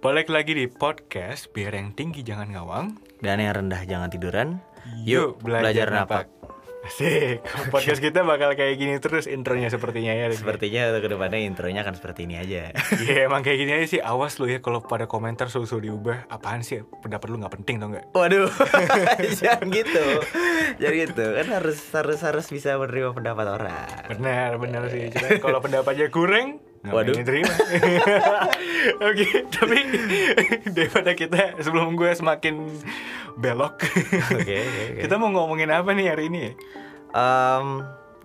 Balik lagi di podcast Biar yang tinggi jangan ngawang Dan yang rendah jangan tiduran. Yuk, belajar, napak. Asik Podcast kita bakal kayak gini terus intronya sepertinya ya. Sepertinya untuk ke depannya intronya akan seperti ini aja. Iya emang kayak gini aja sih Awas lu ya kalau pada komentar susul diubah Apaan sih pendapat lu gak penting tau gak Waduh, jangan gitu, jangan gitu. Kan harus harus harus bisa menerima pendapat orang. Benar benar sih Cuma kalau pendapatnya kurang Waduh. Waduh terima Oke tapi Daripada kita sebelum gue semakin belok Oke, oke, oke. Kita mau ngomongin apa nih hari ini ya? Em,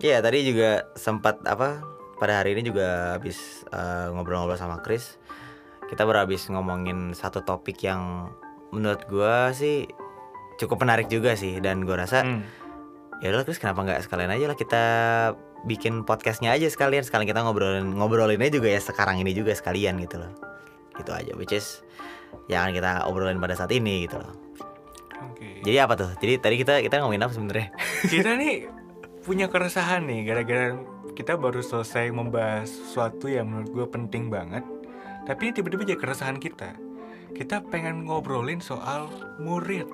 ya tadi juga sempat apa? Pada hari ini juga habis eh, ngobrol-ngobrol sama Chris. Kita baru habis ngomongin satu topik yang menurut gua sih cukup menarik juga sih dan gua rasa Hmm. ya udah Chris kenapa nggak sekalian aja lah kita bikin podcastnya aja sekalian sekalian kita ngobrolin ngobrolinnya juga ya sekarang ini juga sekalian gitu loh. Gitu aja which is yang akan kita obrolin pada saat ini gitu loh. Oke. Jadi apa tuh? Jadi tadi kita kita ngomongin apa sebenarnya? Kita nih punya keresahan nih gara-gara kita baru selesai membahas sesuatu yang menurut gue penting banget tapi tiba-tiba jadi keresahan kita. Kita pengen ngobrolin soal murid.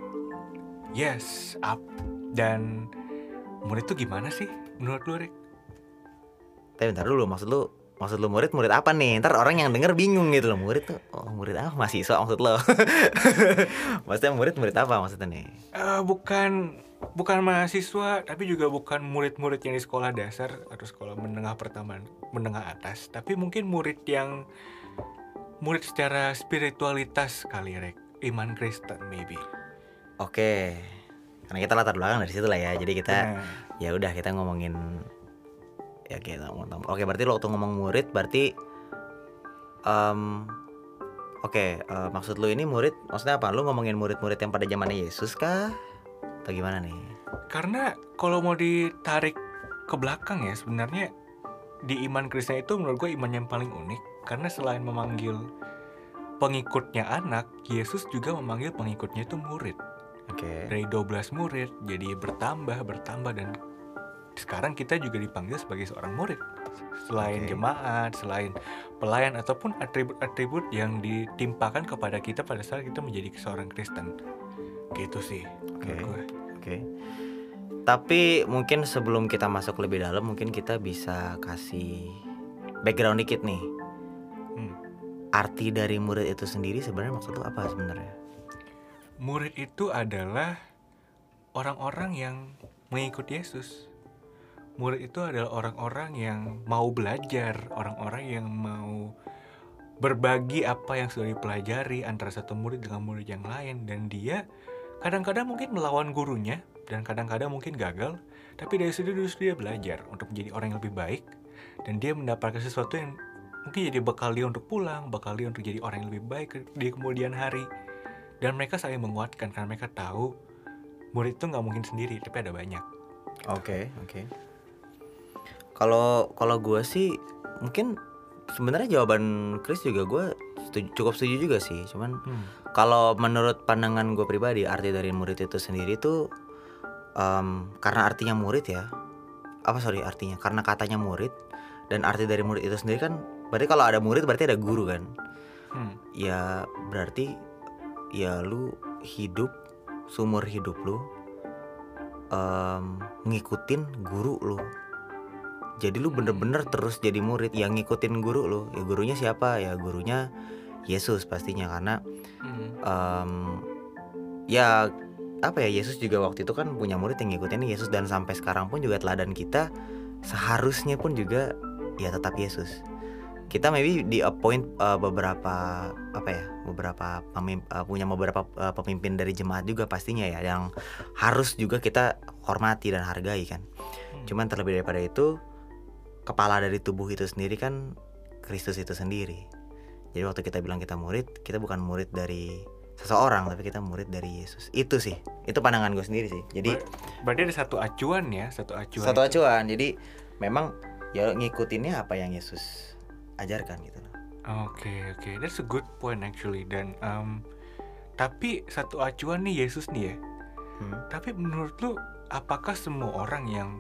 Yes up. Dan murid tuh gimana sih menurut lu Rick? Tapi bentar dulu maksud lu maksud lu murid murid apa nih? Ntar orang yang denger bingung gitu loh murid tuh oh murid apa? Mahasiswa maksud lo. Maksudnya murid murid apa maksudnya nih? Eh, bukan bukan mahasiswa tapi juga bukan murid-murid yang di sekolah dasar atau sekolah menengah pertama menengah atas. Tapi mungkin murid yang murid secara spiritualitas kali Rek. Iman Kristen maybe. Oke. Karena kita latar belakang dari situ lah ya. Jadi kita Nah, ya udah kita ngomongin ya kita ngomong oke berarti lo waktu ngomong murid berarti em oke eh, maksud lu ini murid maksudnya apa? Lu ngomongin murid-murid yang pada zamannya Yesus kah? Atau gimana nih? Karena kalau mau ditarik ke belakang ya sebenarnya di iman Kristen itu menurut gue iman yang paling unik. Karena selain memanggil pengikutnya anak Yesus juga memanggil pengikutnya itu murid. Oke. Dari 12 murid jadi bertambah bertambah dan sekarang kita juga dipanggil sebagai seorang murid selain Oke. jemaat selain pelayan ataupun atribut-atribut yang ditimpakan kepada kita pada saat kita menjadi seorang Kristen gitu sih Oke. gue. Oke. Tapi mungkin sebelum kita masuk lebih dalam, mungkin kita bisa kasih background dikit nih. Hmm. Arti dari murid itu sendiri sebenarnya maksud apa sebenarnya? murid itu adalah orang-orang yang mengikut Yesus murid itu adalah orang-orang yang mau belajar orang-orang yang mau berbagi apa yang sudah dipelajari antara satu murid dengan murid yang lain. Dan dia kadang-kadang mungkin melawan gurunya dan kadang-kadang mungkin gagal tapi dari situ justru dia belajar untuk menjadi orang yang lebih baik. Dan dia mendapatkan sesuatu yang mungkin jadi bekal dia untuk pulang bekal dia untuk jadi orang yang lebih baik di kemudian hari. Dan mereka saling menguatkan karena mereka tahu murid itu nggak mungkin sendiri tapi ada banyak. Oke, oke. Kalau kalau gue sih mungkin sebenarnya jawaban Chris juga gue setuju- cukup setuju juga sih. Cuman kalau menurut pandangan gue pribadi arti dari murid itu sendiri tuh em, karena artinya murid ya. Apa sorry artinya? Karena katanya murid dan arti dari murid itu sendiri kan berarti kalau ada murid berarti ada guru kan? Hmm. ya berarti ya lu hidup sumur hidup lu em, ngikutin guru lu jadi lu bener-bener terus jadi murid yang ngikutin guru lu ya gurunya siapa ya gurunya Yesus pastinya karena Hmm. em, ya apa ya Yesus juga waktu itu kan punya murid yang ngikutin Yesus dan sampai sekarang pun juga teladan kita seharusnya pun juga ya tetap Yesus kita maybe di appoint uh, beberapa apa ya beberapa pemim- uh, punya beberapa uh, pemimpin dari jemaat juga pastinya ya yang harus juga kita hormati dan hargai kan Hmm. cuman terlebih daripada itu kepala dari tubuh itu sendiri kan Kristus itu sendiri. Jadi waktu kita bilang kita murid kita bukan murid dari seseorang tapi kita murid dari Yesus. Itu sih. Itu pandangan gue sendiri sih. Jadi Ber- berarti ada satu acuan ya satu acuan satu acuan. Jadi memang ya ngikutinnya apa yang Yesus ajarkan gitu loh. Oke oke, that's a good point actually. Dan um, tapi satu acuan nih Yesus nih ya. Hmm. Tapi menurut lu apakah semua orang yang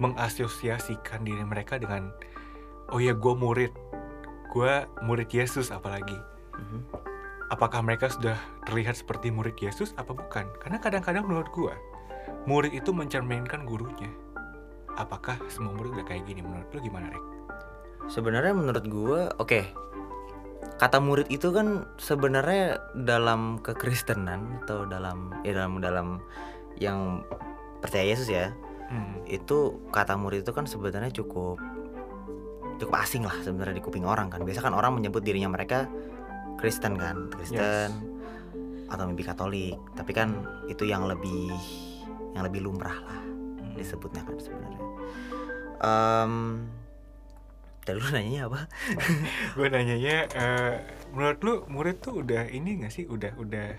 mengasosiasikan diri mereka dengan oh ya gue murid, gue murid Yesus apalagi. Mhm. apakah mereka sudah terlihat seperti murid Yesus apa bukan? Karena kadang-kadang menurut gua, murid itu mencerminkan gurunya. Apakah semua murid udah kayak gini? Menurut lu gimana, Rek? Sebenarnya menurut gua, oke. Kata murid itu kan sebenarnya dalam kekristenan atau dalam ya dalam dalam yang percaya Yesus ya, Hmm. itu kata murid itu kan sebenarnya cukup cukup asing lah sebenarnya di kuping orang kan. Biasa kan orang menyebut dirinya mereka Kristen kan, Kristen atau mimpi Katolik. Tapi kan itu yang lebih yang lebih lumrah lah Hmm. disebutnya kan sebenarnya. Em tadi lu nanyanya apa? gue nanyanya eh, menurut lu murid tuh udah ini gak sih udah udah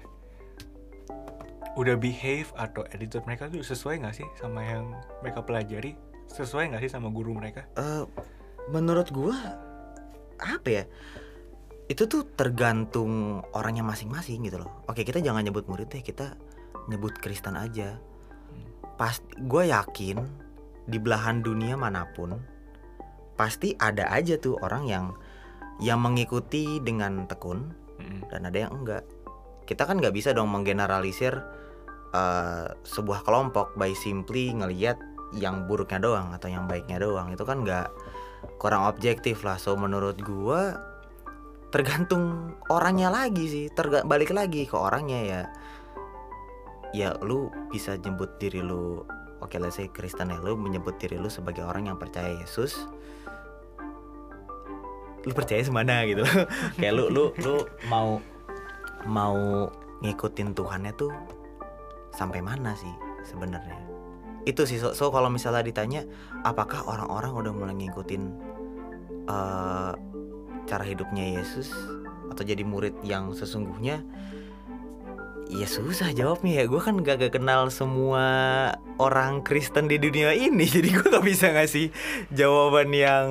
udah behave atau attitude mereka tuh sesuai gak sih sama yang mereka pelajari sesuai gak sih sama guru mereka Eh, menurut gua apa ya? Itu tuh tergantung orangnya masing-masing gitu loh. Oke, kita jangan nyebut murid deh, kita nyebut Kristen aja. Pas gue yakin di belahan dunia mana pun pasti ada aja tuh orang yang yang mengikuti dengan tekun Mm-mm. dan ada yang enggak. Kita kan nggak bisa dong menggeneralisir eh, sebuah kelompok by simply ngelihat yang buruknya doang atau yang baiknya doang. Itu kan nggak kurang objektif lah. So menurut gua tergantung orangnya lagi sih. Terga balik lagi ke orangnya ya. Ya lu bisa nyebut diri lu Oke, let's say Kristen ya, lu menyebut diri lu sebagai orang yang percaya Yesus. Lu percaya semana gitu loh. Kayak lu lu lu mau mau ngikutin Tuhannya tuh sampai mana sih sebenarnya? Itu sih so, so kalau misalnya ditanya apakah orang-orang udah mulai ngikutin eh, cara hidupnya Yesus atau jadi murid yang sesungguhnya? Ya susah jawabnya ya. Gue kan gak, gak kenal semua orang Kristen di dunia ini jadi gue gak bisa ngasih jawaban yang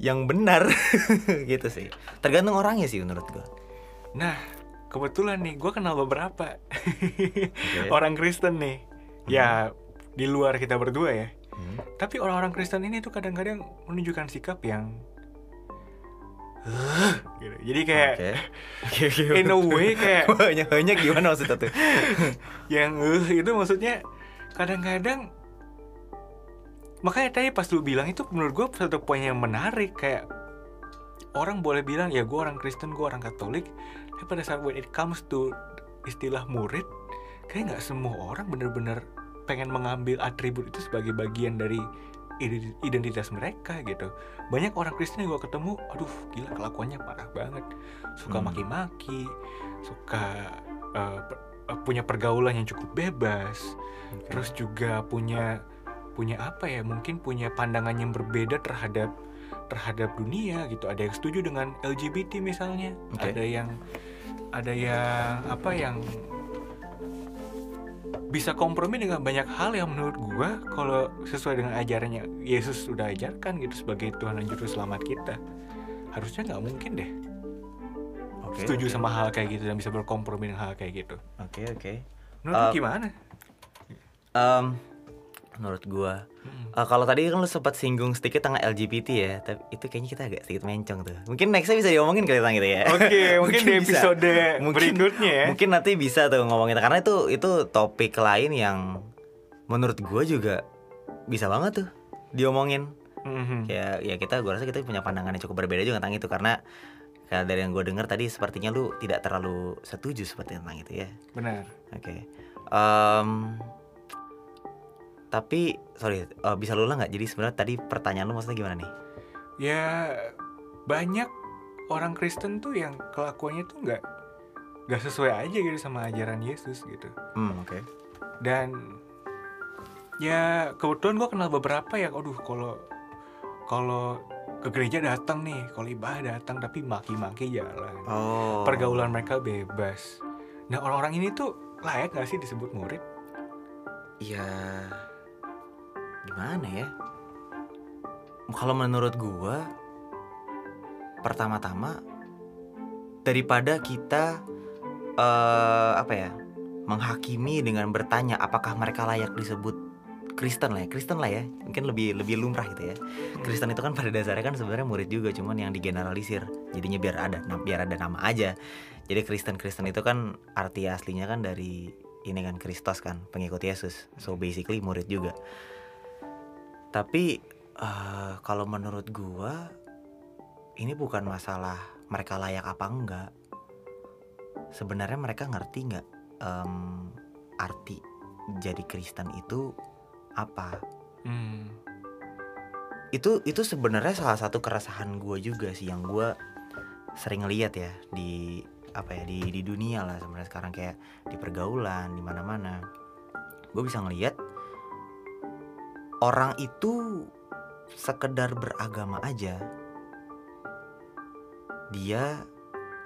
yang benar. Gitu sih. Tergantung orangnya sih menurut gue nah kebetulan nih gue kenal beberapa Oke. orang Kristen nih ya di luar kita berdua ya Hmm. tapi orang-orang Kristen ini tuh kadang-kadang menunjukkan sikap yang gitu. jadi kayak Oke. Oke oke. in a way kayak banyak gimana maksudnya tuh? yang eh itu maksudnya kadang-kadang makanya tadi pas lu bilang itu menurut gue satu poin yang menarik kayak orang boleh bilang ya gue orang Kristen gue orang Katolik. Tapi pada saat when it comes to istilah murid kayak nggak semua orang bener-bener pengen mengambil atribut itu sebagai bagian dari ide- identitas mereka gitu. Banyak orang Kristen yang gue ketemu aduh gila kelakuannya parah banget. Suka Hmm. maki-maki suka eh, per- eh, punya pergaulan yang cukup bebas terus juga punya punya apa ya mungkin punya pandangan yang berbeda terhadap terhadap dunia gitu ada yang setuju dengan LGBT misalnya Oke. ada yang ada yang apa yang bisa kompromi dengan banyak hal yang menurut gua kalau sesuai dengan ajarannya Yesus sudah ajarkan gitu sebagai Tuhan dan Juru Selamat kita harusnya nggak mungkin deh Oke, setuju oke. sama hal kayak gitu dan bisa berkompromi dengan hal kayak gitu Oke oke. menurut lu Uh, gimana? Em, menurut gua Mm-mm. eh, kalau tadi kan lu sempat singgung sedikit tentang LGBT ya, tapi itu kayaknya kita agak sedikit mencong tuh. Mungkin nextnya bisa diomongin kali tentang itu ya. Oke, mungkin, di bisa. episode Mungkin- berikutnya ya. Mungkin nanti bisa tuh ngomongin karena itu itu topik lain yang menurut gua juga bisa banget tuh diomongin. Mhm. Ya ya kita gua rasa kita punya pandangan yang cukup berbeda juga tentang itu karena kayak dari yang gue dengar tadi sepertinya lu tidak terlalu setuju seperti tentang itu ya. Benar. Oke. Em, tapi sorry, eh, bisa lu ulang nggak? Jadi sebenarnya tadi pertanyaan lu maksudnya gimana nih? Ya banyak orang Kristen tuh yang kelakuannya tuh nggak nggak sesuai aja gitu sama ajaran Yesus gitu. Hmm, oke. Dan ya kebetulan gue kenal beberapa yang, aduh kalau kalau ke gereja datang nih, kalau ibadah datang tapi maki-maki jalan. Oh. Pergaulan mereka bebas. Nah orang-orang ini tuh layak gak sih disebut murid? Ya gimana ya? Kalau menurut gua pertama-tama daripada kita eh apa ya? menghakimi dengan bertanya apakah mereka layak disebut Kristen lah ya Kristen lah ya mungkin lebih lebih lumrah gitu ya Kristen itu kan pada dasarnya kan sebenarnya murid juga cuman yang digeneralisir jadinya biar ada nah, biar ada nama aja jadi Kristen Kristen itu kan arti aslinya kan dari ini kan Kristus kan pengikut Yesus so basically murid juga tapi eh, kalau menurut gua ini bukan masalah mereka layak apa enggak. Sebenarnya mereka ngerti nggak em, arti jadi Kristen itu apa? Hmm. itu itu sebenarnya salah satu keresahan gue juga sih yang gue sering lihat ya di apa ya di di dunia lah sebenarnya sekarang kayak di pergaulan di mana-mana. Gue bisa ngelihat orang itu sekedar beragama aja dia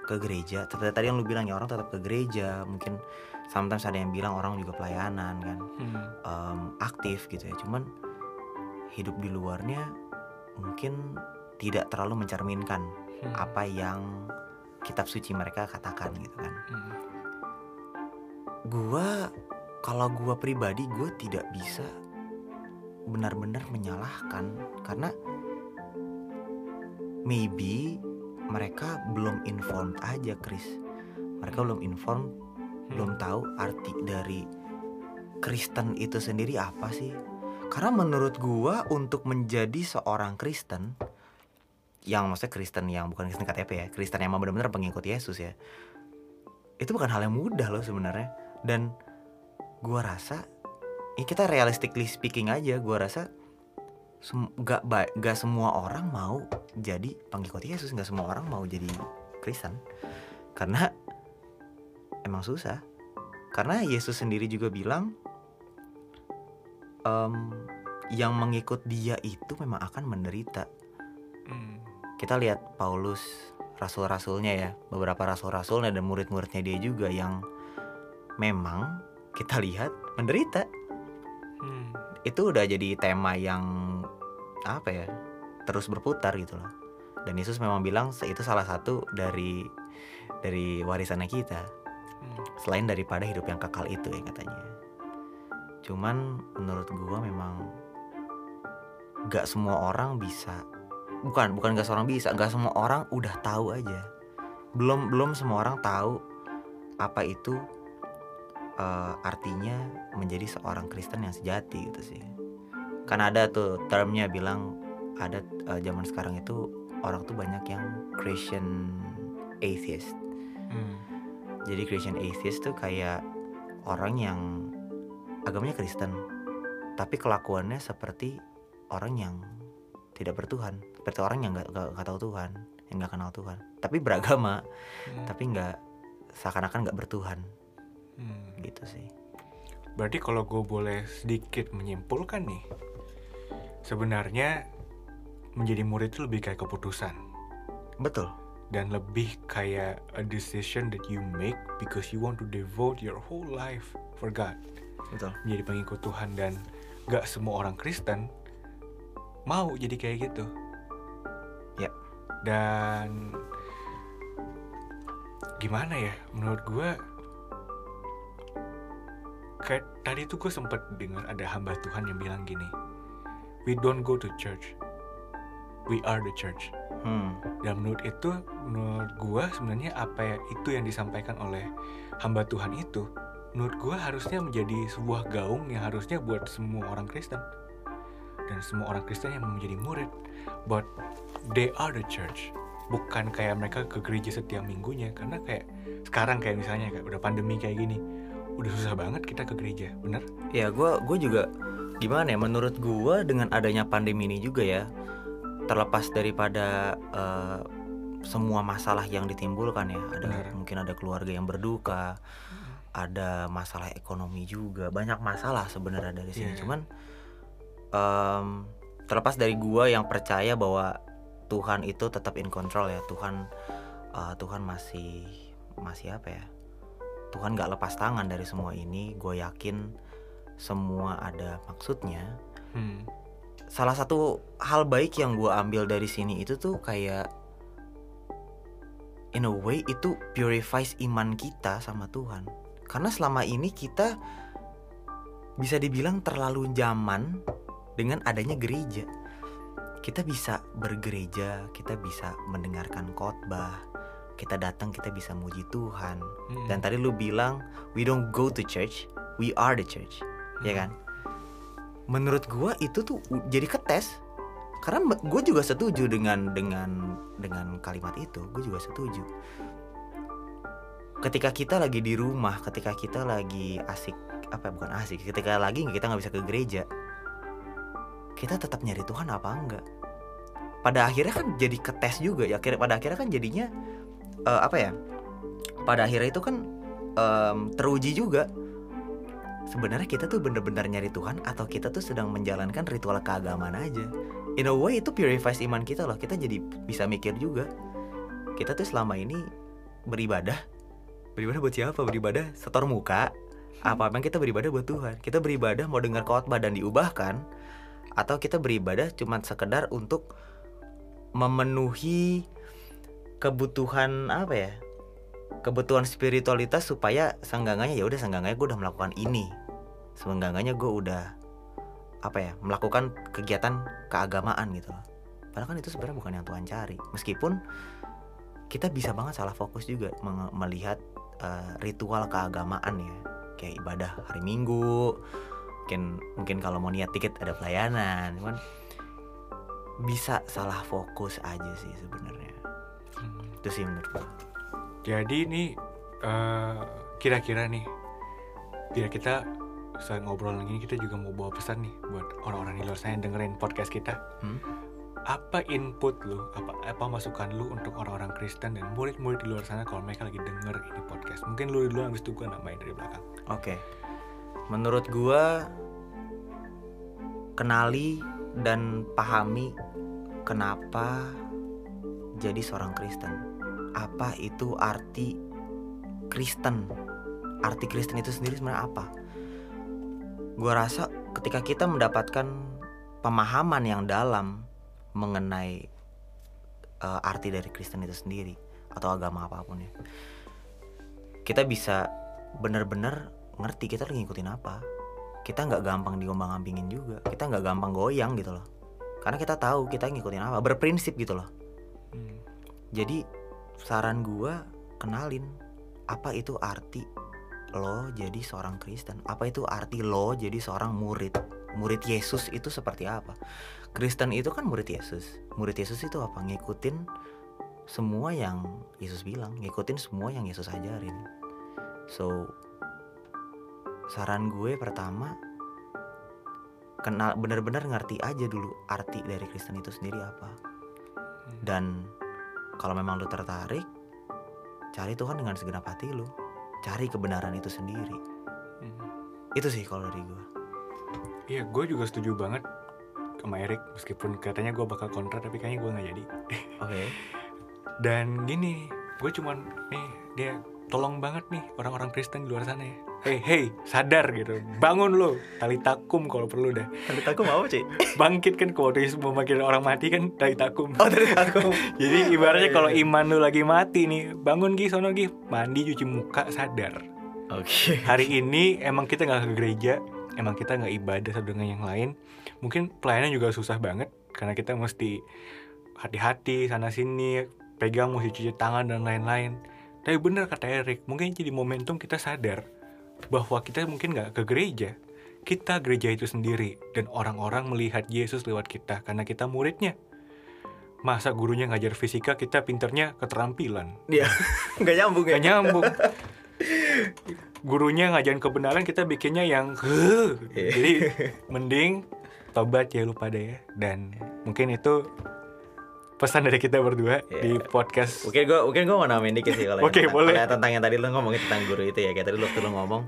ke gereja tadi yang lu bilang ya orang tetap ke gereja mungkin sometimes ada yang bilang orang juga pelayanan kan Hmm. em, aktif gitu ya cuman hidup di luarnya mungkin tidak terlalu mencerminkan Hmm. apa yang kitab suci mereka katakan gitu kan Hmm. gua kalau gua pribadi gue tidak bisa benar-benar menyalahkan. Karena maybe mereka belum informed aja Chris. Mereka belum informed belum tahu arti dari Kristen itu sendiri apa sih. Karena menurut gua untuk menjadi seorang Kristen yang maksudnya Kristen yang bukan Kristen KTP ya Kristen yang benar-benar pengikut Yesus ya itu bukan hal yang mudah loh sebenarnya. Dan gua rasa ini kita realistically speaking aja gua rasa sem- gak, gak semua orang mau jadi pengikut Yesus. Gak semua orang mau jadi Kristen. Karena emang susah. Karena Yesus sendiri juga bilang em, yang mengikut dia itu memang akan menderita. Hmm. kita lihat Paulus rasul-rasulnya ya. Beberapa rasul-rasulnya dan murid-muridnya dia juga yang memang kita lihat menderita. Itu udah jadi tema yang apa ya terus berputar gitu loh. Dan Yesus memang bilang itu salah satu dari dari warisannya kita. Hmm. selain daripada hidup yang kekal itu ya katanya. Cuman menurut gua memang gak semua orang bisa bukan bukan gak seorang bisa gak semua orang udah tahu aja. Belum belum semua orang tahu apa itu eh, artinya menjadi seorang Kristen yang sejati gitu sih kan ada tuh termnya bilang ada eh, zaman sekarang itu orang tuh banyak yang Christian atheist Hmm. jadi Christian atheist tuh kayak orang yang agamanya Kristen, tapi kelakuannya seperti orang yang tidak bertuhan, seperti orang yang nggak nggak tahu Tuhan, yang nggak kenal Tuhan, tapi beragama, Hmm. tapi nggak seakan-akan nggak bertuhan, Hmm. gitu sih. Berarti kalau gue boleh sedikit menyimpulkan nih, sebenarnya menjadi murid itu lebih kayak keputusan Betul, dan lebih kayak a decision that you make because you want to devote your whole life for God, betul. menjadi pengikut Tuhan dan gak semua orang Kristen mau jadi kayak gitu. Ya. Dan gimana ya? Menurut gue kayak tadi tuh gue sempet dengar ada hamba Tuhan yang bilang gini, we don't go to church, we are the church. Hmm, Dan menurut itu, menurut gua sebenarnya apa ya itu yang disampaikan oleh hamba Tuhan itu, menurut gua harusnya menjadi sebuah gaung yang harusnya buat semua orang Kristen dan semua orang Kristen yang menjadi murid. But they are the church, bukan kayak mereka ke gereja setiap minggunya karena kayak sekarang kayak misalnya kayak udah pandemi kayak gini, udah susah banget kita ke gereja, bener? ya gue gue juga gimana ya? Menurut gue dengan adanya pandemi ini juga ya, terlepas daripada eh, semua masalah yang ditimbulkan ya, ada Benar. mungkin ada keluarga yang berduka, ada masalah ekonomi juga banyak masalah sebenarnya dari sini Iya. cuman em, terlepas dari gua yang percaya bahwa Tuhan itu tetap in control ya Tuhan eh, Tuhan masih masih apa ya Tuhan nggak lepas tangan dari semua ini gue yakin semua ada maksudnya Hmm. salah satu hal baik yang gue ambil dari sini itu tuh kayak in a way itu purifies iman kita sama Tuhan karena selama ini kita bisa dibilang terlalu zaman dengan adanya gereja. Kita bisa bergereja, kita bisa mendengarkan khotbah, kita datang kita bisa muji Tuhan. Hmm. Dan tadi lu bilang we don't go to church, we are the church, ya kan? Menurut gua itu tuh jadi ketes. Karena gue juga setuju dengan dengan dengan kalimat itu, gue juga setuju. Ketika kita lagi di rumah, ketika kita lagi asik apa bukan asik, ketika lagi kita nggak bisa ke gereja, kita tetap nyari Tuhan apa enggak? Pada akhirnya kan jadi ketes juga ya. Pada akhirnya kan jadinya eh, apa ya? Pada akhirnya itu kan em, teruji juga. Sebenarnya kita tuh bener-bener nyari Tuhan atau kita tuh sedang menjalankan ritual keagamaan aja? In a way itu purifies iman kita loh. Kita jadi bisa mikir juga kita tuh selama ini beribadah. Beribadah buat siapa? Beribadah setor muka? Apa emang kita beribadah buat Tuhan? Kita beribadah mau dengar khotbah dan diubahkan atau kita beribadah cuma sekedar untuk memenuhi kebutuhan apa ya? Kebutuhan spiritualitas supaya senggangannya ya udah senggangannya gue udah melakukan ini. Senggangannya gue udah apa ya melakukan kegiatan keagamaan gitu loh. Padahal kan itu sebenarnya bukan yang Tuhan cari. Meskipun kita bisa banget salah fokus juga melihat eh, ritual keagamaan ya. Kayak ibadah hari Minggu mungkin mungkin kalau mau niat tiket ada pelayanan cuman bisa salah fokus aja sih sebenarnya. Itu sih menurut gue Jadi nih eh, kira-kira nih biar kita saat ngobrol lagi kita juga mau bawa pesan nih buat orang-orang di luar sana yang dengerin podcast kita. Hmm? Apa input lu, apa apa masukan lu untuk orang-orang Kristen dan murid-murid di luar sana kalau mereka lagi denger ini podcast? Mungkin lu dulu habis itu gue nambahin dari belakang. Oke. Menurut gua kenali dan pahami kenapa jadi seorang Kristen. Apa itu arti Kristen? Arti Kristen itu sendiri sebenarnya apa? Gua rasa ketika kita mendapatkan pemahaman yang dalam mengenai eh, arti dari Kristen itu sendiri atau agama apa pun ya. Kita bisa benar-benar ngerti kita lagi ngikutin apa kita nggak gampang diombang-ambingin juga kita nggak gampang goyang gitu loh karena kita tahu kita ngikutin apa berprinsip gitu loh Hmm. jadi saran gua kenalin apa itu arti lo jadi seorang Kristen? Apa itu arti lo jadi seorang murid? Murid Yesus itu seperti apa? Kristen itu kan murid Yesus. Murid Yesus itu apa? Ngikutin semua yang Yesus bilang ngikutin semua yang Yesus ajarin. So saran gue pertama kenal benar-benar ngerti aja dulu arti dari Kristen itu sendiri apa. Dan kalau memang lu tertarik cari Tuhan dengan segenap hati lu cari kebenaran itu sendiri Hmm. itu sih kalau dari gue Iya, gue juga setuju banget sama Erik meskipun katanya gue bakal kontra tapi kayaknya gue nggak jadi. oke Dan gini, gue cuman nih dia tolong banget nih orang-orang Kristen di luar sana ya. Hey, hey, sadar gitu. Bangun lo, tali takum kalau perlu dah. tadi aku mau sih Bangkit kan kalau manggil orang mati kan tali takum. oh tadi aku Jadi ibaratnya Oh, iya, kalau iya. iman lu lagi mati nih, bangun Gi, sono Gi, mandi cuci muka, sadar. oke Hari ini emang kita nggak ke gereja, emang kita nggak ibadah satu dengan yang lain. Mungkin pelayanan juga susah banget karena kita mesti hati-hati sana sini, pegang mesti cuci tangan dan lain-lain. Tapi bener kata Erik, mungkin jadi momentum kita sadar bahwa kita mungkin nggak ke gereja. Kita gereja itu sendiri dan orang-orang melihat Yesus lewat kita karena kita muridnya. Masa gurunya ngajar fisika kita pinternya keterampilan. dia nggak nyambung ya Gak nyambung. Gurunya ngajarin kebenaran kita bikinnya yang. Iya. Jadi mending tobat ya lu pada ya. Dan mungkin itu pesan dari kita berdua Iya. di podcast. Mungkin gue mungkin gue mau namain dikit sih kalau yang Oke, tentang- boleh. kalau yang tentang yang tadi lo ngomongin tentang guru itu ya. Kayak tadi waktu lo ngomong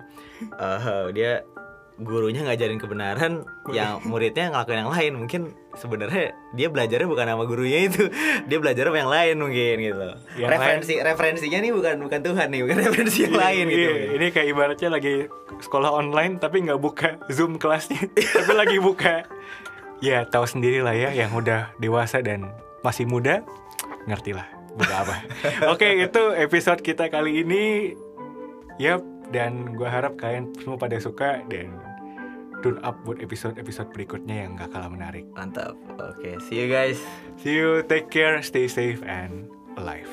eh, dia gurunya ngajarin kebenaran yang muridnya ngelakuin yang lain. Mungkin sebenarnya dia belajarnya bukan sama gurunya itu. Dia belajar sama yang lain mungkin gitu. Yang referensi referensinya nih bukan bukan Tuhan nih bukan referensi yang lain gitu. Iya, Ini kayak ibaratnya lagi sekolah online tapi nggak buka Zoom kelasnya, tapi lagi buka. Ya tahu sendiri lah ya yang udah dewasa dan masih muda, ngerti lah buka apa. Oke itu episode kita kali ini. Yap dan gua harap kalian semua pada suka dan tune up buat episode-episode berikutnya yang gak kalah menarik. Mantap. Oke, see you guys. See you, take care, stay safe and alive.